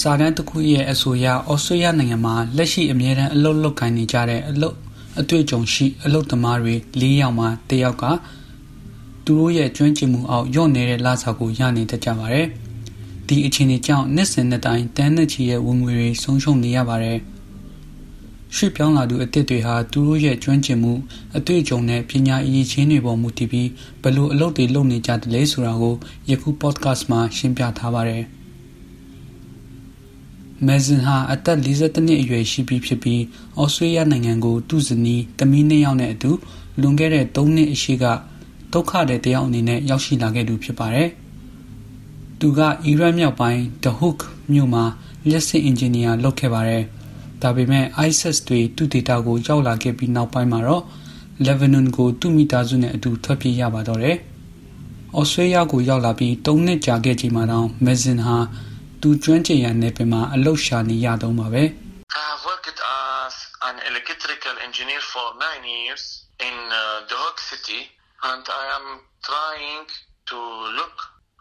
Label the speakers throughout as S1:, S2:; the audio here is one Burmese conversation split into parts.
S1: စာတန်းတစ်ခုရဲ့အဆိုအရဩစတြေးလျနိုင်ငံမှာလက်ရှိအမြဲတမ်းအလုပ်လုပ်ကိုင်နေကြတဲ့အလုပ်အတွေ့အကြုံရှိအလုပ်သမားတွေ၄ယောက်မှာတစ်ယောက်ကသူတို့ရဲ့ကျွမ်းကျင်မှုအောက်ညော့နေတဲ့လစာကိုရနေတတ်ကြပါတယ်။ဒီအခြေအနေကြောင့်နှစ်စဉ်နှစ်တိုင်းတန်းနှစ်ချီရဲ့ဝင်ငွေတွေဆုံးရှုံးနေရပါတယ်။ရွှေ့ပြောင်းလာသူအသစ်တွေဟာသူတို့ရဲ့ကျွမ်းကျင်မှုအတွေ့အကြုံနဲ့ပညာအရေးချင်းတွေပေါ်မူတည်ပြီးဘယ်လိုအလုပ်တွေလုပ်နေကြတယ်လဲဆိုတာကိုယခု podcast မှာရှင်းပြထားပါတယ်။ မယ်ဇင်ဟာအသက်42နှစ်အရွယ်ရှိပြီဖြစ်ပြီးဩစတြေးလျနိုင်ငံကိုသူ့ဇနီးတမီးနှစ်ယောက်နဲ့အတူလွန်ခဲ့တဲ့3နှစ်အရှိကဒုက္ခတဲ့တယောက်အနေနဲ့ရောက်ရှိလာခဲ့သူဖြစ်ပါတယ်။သူကအီရတ်မြောက်ပိုင်း The Hook မြို့မှာလက်စစ်အင်ဂျင်နီယာလုပ်ခဲ့ပါတယ်။ဒါပေမဲ့ ISIS တွေသူ့ဒေတာကိုရောက်လာခဲ့ပြီးနောက်ပိုင်းမှာတော့ Lebanon ကိုသူ့မိသားစုနဲ့အတူထွက်ပြေးရပါတော့တယ်။ဩစတြေးလျကိုရောက်လာပြီး3နှစ်ကြာခဲ့ချိန်မှာတော့မယ်ဇင်ဟာ သူကျွမ်းကျင်ရနယ်ပင်မှာအလုပ်ရှာနေရတော့မှာပဲ
S2: I have worked as an electrical engineer for 9 years in uh, the Hook City and I am trying to look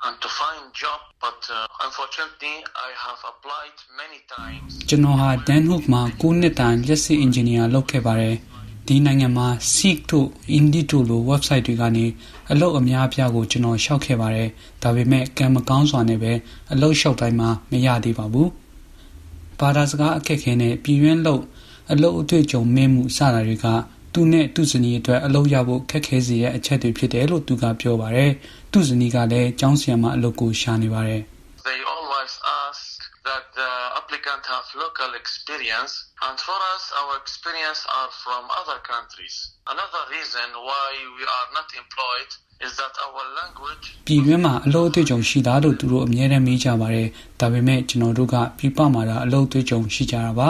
S2: and to find job but uh, unfortunately I have applied many times
S1: ကျွန်တော်ဟာ Danhook မှာ9နှစ်တိုင်လက်စစ် engineer လုပ်ခဲ့ပါတယ် ဒီနိုင်ငံမှာ Seek တို့ Indeed တို့လို website တွေကနေအလုပ်အများအပြားကိုကျွန်တော်ရှောက်ခဲ့ပါတယ်။ဒါပေမဲ့ကံမကောင်းစွာနဲ့ပဲအလုပ်ရှောက်တိုင်းမှာမရသေးပါဘူး။ဘာသာစကားအခက်ခဲနဲ့ပြည်ရင်းလို့အလုပ်အတွေ့အကြုံမင်းမှုစတာတွေကသူနဲ့သူ့ဇနီးအတွက်အလုပ်ရဖို့ခက်ခဲစေတဲ့အချက်တွေဖြစ်တယ်လို့သူကပြောပါတယ်။သူ့ဇနီးကလည်းကျောင်းဆရာမအလုပ်ကိုရှာနေပါတယ်။
S2: They always ask that the applicant have local experience and for us our experience are from other countries. Another reason why we are not employed is that our language
S1: ပြည်တွင်းမှာအလုပ်အတွေ့အကြုံရှိတာလို့သူတို့အများနဲ့မေးကြပါတယ်။ဒါပေမဲ့ကျွန်တော်တို့ကပြပမှာတာအလုပ်အတွေ့အကြုံရှိကြတာပါ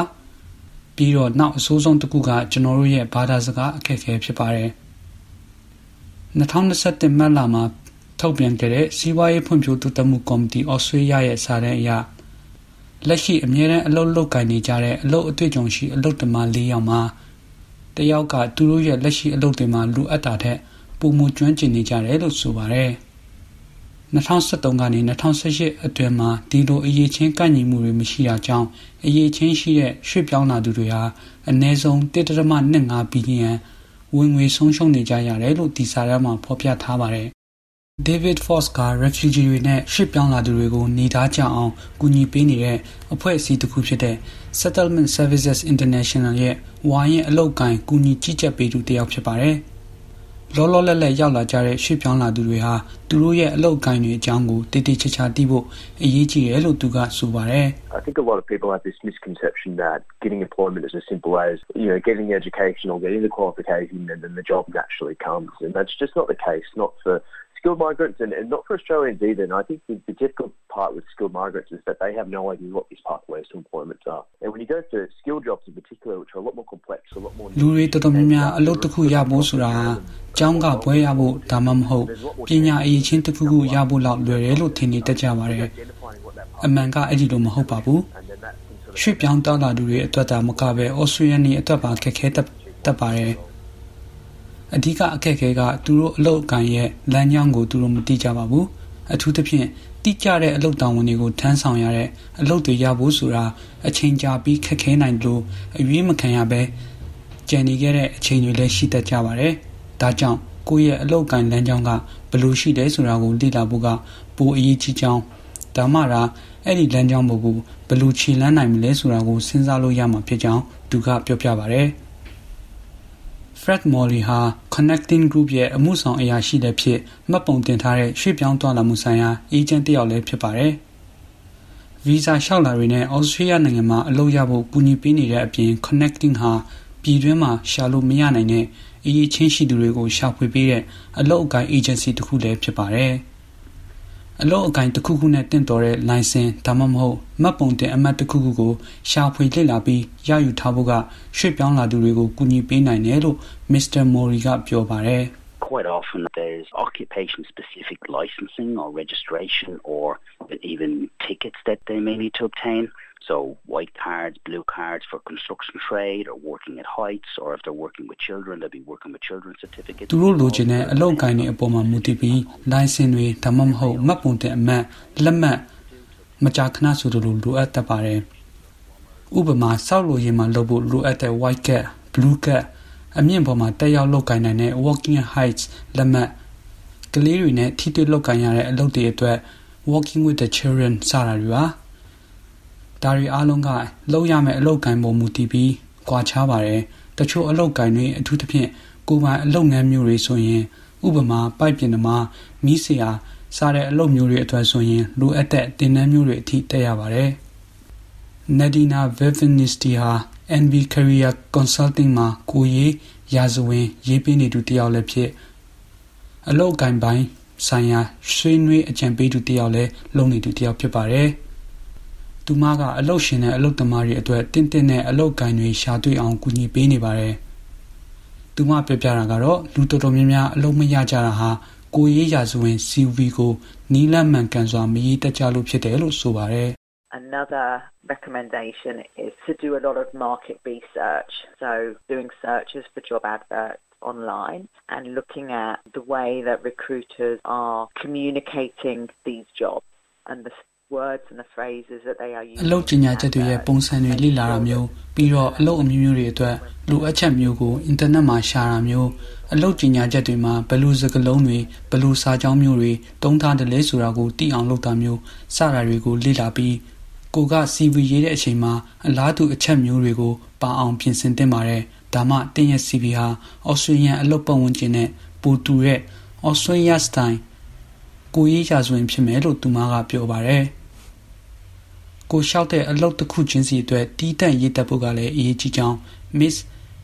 S1: ။ပြီးတော့နောက်အဆိုးဆုံးတစ်ခုကကျွန်တော်တို့ရဲ့ဘာသာစကားအခက်အခဲဖြစ်ပါတယ်။2021မတ်လမှာထုတ်ပြန်ခဲ့တဲ့စီးပွားရေးဖွံ့ဖြိုးတိုးတက်မှုကော်မတီဩစတြေးလျရဲ့စာတမ်းအရ လက်ရှိအမြဲတမ်းအလုပ်လုပ်ကိုင်နေကြတဲ့အလုပ်အတွေ့အကြုံရှိအလုပ်သမား၄ယောက်မှာတယောက်ကသူတို့ရဲ့လက်ရှိအလုပ်တွေမှာလိုအပ်တာထက်ပုံမကျွမ်းကျင်နေကြတယ်လို့ဆိုပါတယ်2013ကနေ2018အတွင်းမှာဒီလိုအရေးချင်းကန့်ညီမှုတွေမရှိတာကြောင့်အရေးချင်းရှိတဲ့ရွှေ့ပြောင်းလာသူတွေဟာအနည်းဆုံး1.25ဘီလီယံဝင်ငွေဆုံးရှုံးနေကြရတယ်လို့ဒီစာရမ်းမှာဖော်ပြထားပါတယ် David Foss က refugee တွေနဲ့ရှစ်ပြောင်းလာသူတွေကို နေသားကြအောင် ကူညီပေးနေတဲ့ အဖွဲ့အစည်းတစ်ခုဖြစ်တဲ့ Settlement Services International ရဲ့ဝိုင်းရဲ့အလုပ်ကိုင် ကူညီကြီးကြပ်ပေးသူတစ်ယောက် ဖြစ်ပါတယ်။လောလောလတ်လတ် ရောက်လာကြတဲ့ရှစ်ပြောင်းလာသူတွေဟာ သူတို့ရဲ့ အလုပ်ကိုင်တွေအကြောင်းကိုတည်တည်ချာချာသိဖို့ အရေးကြီးတယ်လို့ သူက ဆိုပါတယ်။
S3: I think a lot of people have this misconception that getting employment is as simple as, you know, getting the education or getting the qualification and then the job naturally comes. And that's just not the case, not for skilled migrants and, and not for Australians either. And I think the, the difficult part with skilled migrants is that they have no idea what these pathways to employment are. And when you go for skilled jobs in particular, which are a lot more complex, a lot more...
S1: လူတွေတော်တော်များများအလုပ်တစ်ခုရဖို့ဆိုတာကျောင်းကဘွဲရဖို့ဒါမှမဟုတ်ပညာအရေးချင်းတစ်ခုခုရဖို့လောက်လွယ်တယ်လို့ထင်နေတတ်ကြပါတယ်။အမှန်ကအဲ့ဒီလိုမဟုတ်ပါဘူး။ရွှေ့ပြောင်းတောက်လာသူတွေအတွက်ဒါမကပဲဩစတြေးလျနေအတွက်ပါခက်ခဲတတ်ပါတယ်။ အဓိကအခက်အခဲကသူတို့အလုပ်အကံရဲ့လမ်းကြောင်းကိုသူတို့မသိကြပါဘူးအထူးသဖြင့်တိကျတဲ့အလုပ်တောင်ဝန်တွေကိုထမ်းဆောင်ရတဲ့အလုပ်တွေရဖို့ဆိုတာအချိန်ကြာပြီးခက်ခဲနိုင်လို့အရွေးမခံရပဲကြံနေခဲ့တဲ့အချိန်တွေလည်းရှိတတ်ကြပါတယ်ဒါကြောင့်ကိုယ့်ရဲ့အလုပ်ကံလမ်းကြောင်းကဘယ်လိုရှိတယ်ဆိုတာကိုသိလာဖို့ကပိုအရေးကြီးကြောင်းဒါမှသာအဲ့ဒီလမ်းကြောင်းပေါ်ကိုဘယ်လိုခြေလှမ်းနိုင်မလဲဆိုတာကိုစဉ်းစားလို့ရမှာဖြစ်ကြောင်းသူကပြောပြပါဗျာ Fred Morley ဟာ Connecting Group ရဲ့ အမှုဆောင်အရာရှိတဲ့ဖြစ် မှတ်ပုံတင်ထားတဲ့ ရွှေ့ပြောင်းသွားလာမှုဆိုင်ရာ အေဂျင့်တစ်ယောက်လည်း ဖြစ်ပါတယ်။ Visa လျှောက်လာတွေနဲ့ Australia နိုင်ငံမှာ အလုပ်ရဖို့ ကူညီပေးနေတဲ့အပြင် Connecting ဟာ ပြည်တွင်းမှာ ရှာလို့မရနိုင်တဲ့ အရေးချင်းရှိသူတွေကို ရှာဖွေပေးတဲ့ အလုပ်အကိုင် agency တစ်ခုလည်း ဖြစ်ပါတယ်။ အလုပ်အကင်တစ်ခုခုနဲ့တင့်တော်တဲ့ လိုင်စင်ဒါမှမဟုတ်မှတ်ပုံတင်အမှတ်တစ်ခုခုကိုရှာဖွေလေ့လာပြီးရယူထားဖို့ကရွှေ့ပြောင်းလာသူတွေကိုကူညီပေးနိုင်တယ်လို့ Mr. Mori ကပြောပါတယ်
S4: quite often there's occupation specific licensing or registration or even tickets that they may need to obtain So white cards, blue cards for construction trade or working at heights or if they're working with children they'll be working with children's certificates
S1: သူတို့လိုချင်တဲ့အလုပ်ကိုင်းတွေအပေါ်မှာမူတည်ပြီး license တွေဒါမှမဟုတ်မှတ်ပုံတင်အမှတ်လက်မှတ်မကြာခဏဆိုလိုလိုအပ်တတ်ပါတယ်ဥပမာစောက်လိုရင်မှာလုပ်ဖို့လိုအပ်တဲ့ white card blue card အမြင့်ပေါ်မှာတက်ရောက်လုပ်ကိုင်းနိုင်တဲ့ working heights လက်မှတ်ကလေးတွေနဲ့ထိတွေ့လုပ်ကိုင်းရတဲ့အလုပ်တွေအတွက် working with the children စတာတွေပါ ဒါတွေအားလုံးကလုံးရမယ့်အလုပ်ကိုင်ပုံမူတည်ပြီးကွာခြားပါတယ်တချို့အလုပ်ကိုင်တွေအထူးသဖြင့်ကိုယ်ပိုင်အလုပ်ငန်းမျိုးတွေဆိုရင်ဥပမာပိုက်ပြင်သမားမီးဆရာစားတဲ့အလုပ်မျိုးတွေအတွက်ဆိုရင်လိုအပ်တဲ့တင်နန်းမျိုးတွေအထိတက်ရပါတယ် Nadina Vivinisti ဟာ NB Career Consulting မှာကိုရေးရာဇဝင် ရေးပေးနေသူတယောက်လည်းဖြစ်အလုပ်ကိုင်ပိုင်းဆိုင်ရာဆွေးနွေးအကြံပေးသူတယောက်လည်းလုပ်နေသူတယောက်ဖြစ်ပါတယ်။ သူမကအလုတ်ရှင်တဲ့အလုတ်သမားတွေအတွက်တင့်တင့်တဲ့အလုတ်ကိုင်းတွေရှာတွေ့အောင်ကူညီပေးနေပါတယ်။သူမပြောပြတာကတော့လူတော်တော်များများအလုတ်မရကြတာဟာကိုရေးရာဇဝင် CV ကိုနီးလန့်မှန်ကန်စွာမရေးတတ်ကြလို့ဖြစ်တယ်လို့ဆိုပါတယ်။
S5: Another recommendation is to do a lot of market research. So doing searches for job adverts online and looking at the way that recruiters are communicating these jobs and the
S1: words and the phrases that they are using အလုပ်ကျညာချက်တွေရဲ့ပုံစံတွေလေ့လာတာမျိုးပြီးတော့အလုပ်အမျိုးမျိုးတွေအတွက်လိုအပ်ချက်မျိုးကိုအင်တာနက်မှာရှာတာမျိုးအလုပ်ကျညာချက်တွေမှာဘယ်လိုစကားလုံးတွေဘယ်လိုစာကြောင်းမျိုးတွေတုံးထားတယ်လဲဆိုတာကိုသိအောင်လုပ်တာမျိုးစတာတွေကိုလေ့လာပြီးကိုက CV ရေးတဲ့အချိန်မှာအလားတူအချက်မျိုးတွေကိုပါအောင်ပြင်ဆင်သင့်ပါတယ်ဒါမှတင်းရဲ့ CV ဟာ Australian အလုပ်ပတ်ဝန်းကျင်နဲ့ပိုတူတဲ့ Australia style ကိုရေးရာဇဝင်ဖြစ်မယ်လို့သူမကပြောပါတယ် ကိုလျှောက်တဲ့အလုပ်တစ်ခုချင်းစီအတွက်တီးတန့်ရေးတက်ဖို့ကလည်း အရေးကြီးကြောင်း Miss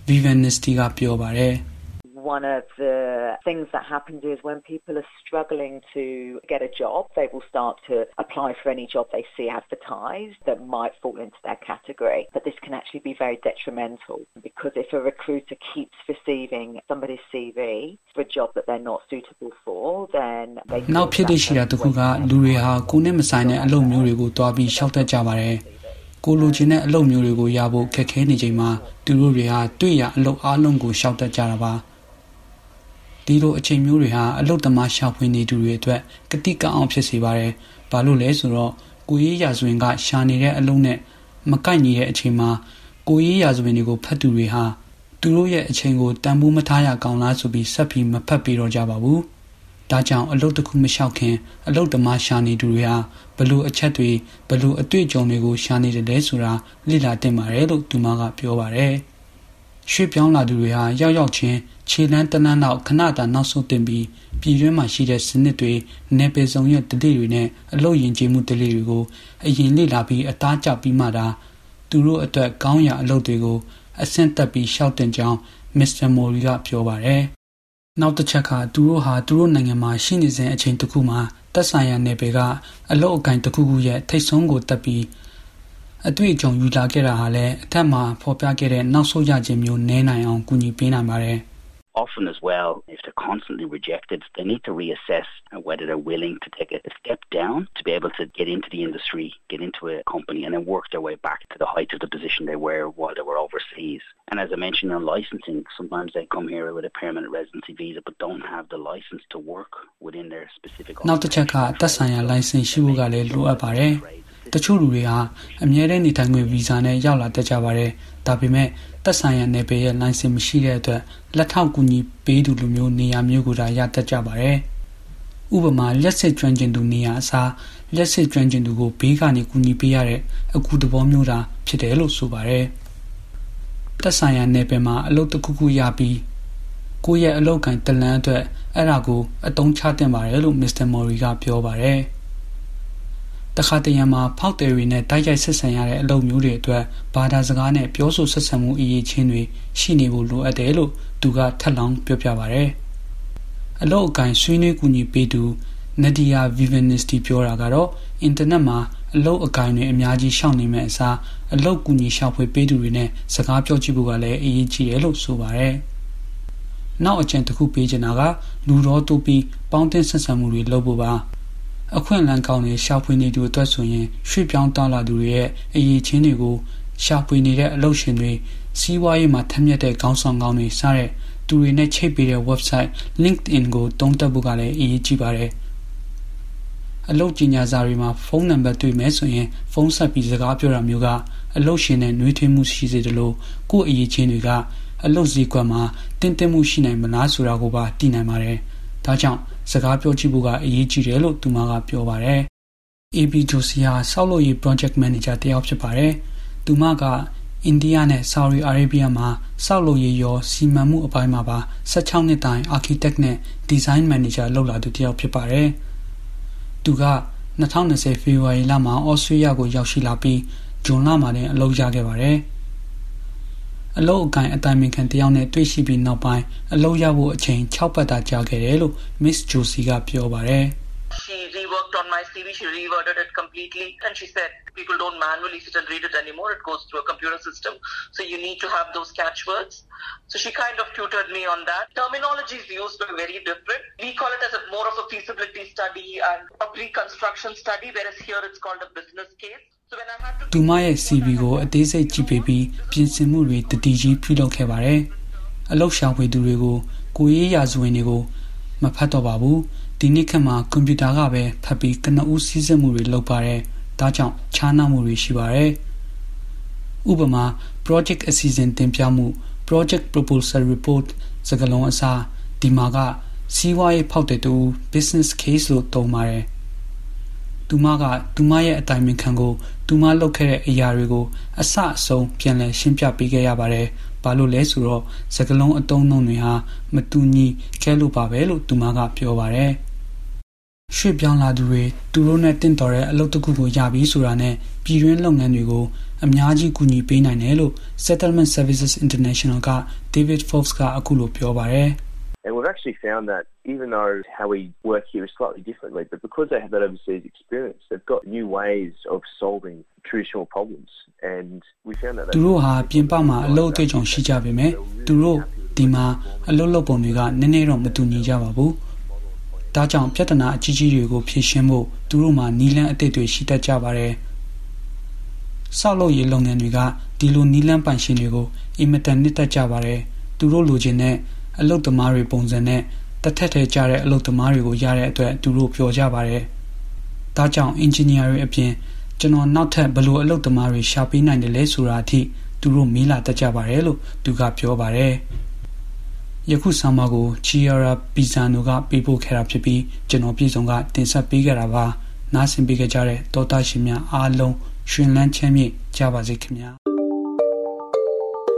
S1: Vivianisty ကပြောပါတယ်။
S5: one of the things that happens is when people are struggling to get a job, they will start to apply for any job they see advertised that might fall into their category. But this can actually be very detrimental because if a recruiter keeps receiving somebody's CV for a job that they're not suitable for, then they
S1: နောက်ဖြစ်တဲ့ရှိတာတခုကလူတွေဟာကိုယ်နဲ့မဆိုင်တဲ့အလုပ်မျိုးတွေကိုတွားပြီးရှောက်တတ်ကြပါတယ်။ကိုလိုချင်တဲ့အလုပ်မျိုးတွေကိုရဖို့ခက်ခဲနေချိန်မှာသူတို့တွေဟာတွေ့ရအလုပ်အလုံးကိုရှောက်တတ်ကြတာပါ။ ဒီလိုအချိန်မျိုးတွေဟာအလုတ်သမားရှာဖွေနေသူတွေအတွက်ကတိကအောင်ဖြစ်စေပါတယ်။ဘာလို့လဲဆိုတော့ကိုရေးရာဇဝင်ကရှာနေတဲ့အလုံးနဲ့မကိုက်ညီတဲ့အချိန်မှာကိုရေးရာဇဝင်တွေကိုဖတ်သူတွေဟာသူတို့ရဲ့အချိန်ကိုတန်ဖိုးမထားရကောင်းလားဆိုပြီးဆက်ပြီးမဖတ်ပြီးတော့ကြပါဘူး။ဒါကြောင့်အလုတ်တစ်ခုမလျှောက်ခင်အလုတ်သမားရှာနေသူတွေဟာဘလို့အချက်တွေဘလို့အတွေ့အကြုံတွေကိုရှာနေတယ်လဲဆိုတာလေ့လာတင်ပါတယ်လို့သူမကပြောပါတယ်။ ရွှေ့ပြောင်းလာသူတွေဟာရောက်ရောက်ချင်းခြေလန်းတနန်းနောက်ခဏတာနောက်ဆုံးတင်ပြီးပြည်တွင်းမှာရှိတဲ့စနစ်တွေနယ်ပယ်ဆောင်ရဲ့တတိတွေနဲ့အလို့ယဉ်ကျေးမှုတလိတွေကိုအရင်လေ့လာပြီးအသားကျပြီးမှသာသူတို့အတွက်ကောင်းရာအလုပ်တွေကိုအဆင့်တက်ပြီးရှောက်တင်ကြောင်းမစ္စတာမိုရီကပြောပါတယ်။နောက်တစ်ချက်ကသူတို့ဟာသူတို့နိုင်ငံမှာရှိနေစဉ်အချိန်တစ်ခုမှာတက်ဆိုင်ရာနယ်ပယ်ကအလုပ်အကင်တစ်ခုခုရဲ့ထိတ်ဆုံးကိုတက်ပြီး အတွေ့အကြုံယူလာခဲ့တာဟာလည်းအထက်မှာဖော်ပြခဲ့တဲ့နောက်ဆုံးရခြင်းမျိုးနည်းနိုင်အောင်ကူညီပေးနိုင်ပါတယ်။
S4: often as well, if they're constantly rejected, they need to reassess whether they're willing to take a step down to be able to get into the industry, get into a company, and then work their way back to the height of the position they were while they were overseas. And as I mentioned on licensing, sometimes they come here with a permanent residency visa but don't have the license to work within their specific.
S1: နောက်တစ်ချက်ကသက်ဆိုင်ရာ license ရှိဖို့ကလည်းလိုအပ်ပါတယ်။ တချို့လူတွေဟာအမြဲတမ်းနေထိုင်ခွင့်ဗီဇာနဲ့ရောက်လာတတ်ကြပါတယ်။ဒါပေမဲ့သက်ဆိုင်ရာနယ်ပယ်ရဲ့လိုင်စင်မရှိတဲ့အတွက်လက်ထောက်ကူညီပေးသူလူမျိုးနေရာမျိုးကိုသာရတတ်ကြပါတယ်။ဥပမာလက်စစ်ကျွမ်းကျင်သူနေရာအစားလက်စစ်ကျွမ်းကျင်သူကိုဘေးကနေကူညီပေးရတဲ့အကူသဘောမျိုးသာဖြစ်တယ်လို့ဆိုပါတယ်။သက်ဆိုင်ရာနယ်ပယ်မှာအလုပ်တစ်ခုခုရပြီးကိုယ့်ရဲ့အလုပ်ကိုင်တလန်းအတွက်အဲ့ဒါကိုအတုံးချတင်ပါတယ်လို့မစ္စတာမော်ရီကပြောပါတယ်။ တခါတရံမှာဖောက်တယ်တွေနဲ့တိုက်ရိုက်ဆက်ဆံရတဲ့အလုပ်မျိုးတွေအတွက်ဘာသာစကားနဲ့ပြောဆိုဆက်ဆံမှုအရေးချင်းတွေရှိနေဖို့လိုအပ်တယ်လို့သူကထပ်လောင်းပြောပြပါဗျ။အလုပ်အကင်ဆွေးနွေးကူညီပေးသူ Nadia Vivanisti ပြောတာကတော့အင်တာနက်မှာအလုတ်အကိုင်းတွေအများကြီးရှောင်နေမဲ့အစားအလုတ်ကူညီရှောက်ဖွေပေးသူတွေနဲ့စကားပြောကြည့်ဖို့ကလည်းအရေးကြီးတယ်လို့ဆိုပါတယ်။နောက်အကျဉ်တစ်ခုပေးချင်တာကလူတော်တူပြီးပေါင်းတင်ဆက်ဆံမှုတွေလုပ်ဖို့ပါ။ အခွင့်အလမ်းကောင်းတွေရှောက်ဖွေနေသူအတွက်ဆိုရင်ရွှေ့ပြောင်းတောင်းလာသူတွေရဲ့အရေးချင်းတွေကိုရှာဖွေနေတဲ့အလုပ်ရှင်တွေစီးပွားရေးမှာထက်မြက်တဲ့ခေါင်းဆောင်ကောင်းတွေစတဲ့သူတွေနဲ့ချိတ်ပေးတဲ့ website LinkedIn ကိုတုံးတက်ဖို့ကလည်းအရေးကြီးပါတယ်အလုပ်ကြီးညာစာတွေမှာဖုန်းနံပါတ်တွေ့မယ်ဆိုရင်ဖုန်းဆက်ပြီးစကားပြောတာမျိုးကအလုပ်ရှင်နဲ့နှွေးထွေးမှုရှိစေတယ်လို့ကိုယ့်အရေးချင်းတွေကအလုပ်စည်းကွက်မှာတင်းတင်းမှုရှိနိုင်မလားဆိုတာကိုပါသိနိုင်ပါတယ်။ဒါကြောင့် စကားပြောကြည့်ဖို့ကအရေးကြီးတယ်လို့သူမကပြောပါတယ်။ AB Josia ဆောက်လုပ်ရေး project manager တယောက်ဖြစ်ပါတယ်။သူမကအိန္ဒိယနဲ့ဆာရီအာရေဗျမှာစောက်လုပ်ရေးရောစီမံမှုအပိုင်းမှာပါ16နှစ်တိုင် architect နဲ့ design manager လုပ်လာသူတယောက်ဖြစ်ပါတယ်။သူက2020ဖေဖော်ဝါရီလမှာဩစတြေးလျကိုရောက်ရှိလာပြီးဂျွန်လမှာတင်အလုပ်ရခဲ့ပါတယ်။ အလုပ်အကင်အတိုင်ပင်ခံတယောက်နဲ့တွေ့ရှိပြီးနောက်ပိုင်းအလုပ်ရဖို့အချိန်6ပတ်တာကြာခဲ့တယ်လို့ Miss Josie ကပြောပါတယ်။
S6: she reworked on my CV, she reworded it completely, and she said people don't manually sit and read it anymore. It goes through a computer system, so you need to have those catchwords. So she kind of tutored me on that. Terminologies used were very different. We call it as a more of a feasibility study and a pre-construction study, whereas here it's called a business case.
S1: သူမရဲ့ CV ကိုအသေးစိတ်ကြည့်ပေးပြီးပြင်ဆင်မှုတွေတတိကြီးပြုလုပ်ခဲ့ပါတယ်။အလောက်ရှာဖွေသူတွေကိုကိုရေးရာဇဝင်တွေကိုမဖတ်တော့ပါဘူး။ဒီနေ့ခေတ်မှာကွန်ပျူတာကပဲဖတ်ပြီးကနဦးစည်းစိမ်မှုတွေလုပ်ပါတယ်။ဒါကြောင့်ခြားနားမှုတွေရှိပါတယ်။ဥပမာ project အစီအစဉ်တင်ပြမှု project proposal report စကားလုံးအစားဒီမှာကစီးပွားရေးဖောက်တဲ့တူ business case လို့သုံးပါတယ်။ သူမက သူမရဲ့အတိုင်ပင်ခံကို သူမလုပ်ခဲ့တဲ့အရာတွေကိုအဆအဆုံး ပြန်လည်ရှင်းပြပေးခဲ့ရပါတယ်။ဘာလို့လဲဆိုတော့ စကလုံးအတုံးနှုံတွေဟာ မတူညီခဲလို့ပါပဲလို့ သူမက ပြောပါတယ် ရွှေ့ပြောင်းလာသူတွေ သူတို့နဲ့တင့်တော်တဲ့အလုပ်တစ်ခုကို ရပြီဆိုတာနဲ့ ပြည်တွင်းလုပ်ငန်းတွေကို အများကြီး ကူညီပေးနိုင်တယ်လို့ Settlement Services International က David Forbes က အခုလို ပြောပါတယ်
S3: And we've actually found that even though how we work here is slightly differently, but because they have that overseas experience, they've got new ways of solving traditional problems. And we found that
S1: သူတို့ဟာပြင်ပမှာအလုပ်အတွေ့အကြုံရှိကြပေမဲ့သူတို့ဒီမှာအလုပ်လုပ်ပုံတွေကနည်းနည်းတော့မတူညီကြပါဘူး။ဒါကြောင့်ပြဿနာအကြီးကြီးတွေကိုဖြေရှင်းဖို့သူတို့မှာနီလန်းအသစ်တွေရှိတတ်ကြပါတယ်။ဆောက်လုပ်ရေးလုပ်ငန်းတွေကဒီလိုနီလန်းပိုင်ရှင်တွေကိုအင်မတန်နှစ်သက်ကြပါတယ်။သူတို့လိုချင်တဲ့ အလုပ်သမားတွေပုံစံနဲ့တစ်ထက်ထဲကြတဲ့အလုပ်သမားတွေကိုရတဲ့အတွက်သူတို့ပြောကြပါတယ်။ဒါကြောင့်အင်ဂျင်နီယာတွေအပြင်ကျွန်တော်နောက်ထပ်ဘယ်လိုအလုပ်သမားတွေရှာပေးနိုင်တယ်လဲဆိုတာအထိသူတို့မေးလာတတ်ကြပါတယ်လို့သူကပြောပါတယ်။ယခုဆောင်းပါးကို Chiara Pisano ကပေးပို့ခဲ့တာဖြစ်ပြီးကျွန်တော်ပြည်စုံကတင်ဆက်ပေးခဲ့တာပါနားဆင်ပေးကြတဲ့တောသားရှင်များအားလုံးရှင်လန်းချမ်းမြေ့ကြပါစေခင်ဗျာ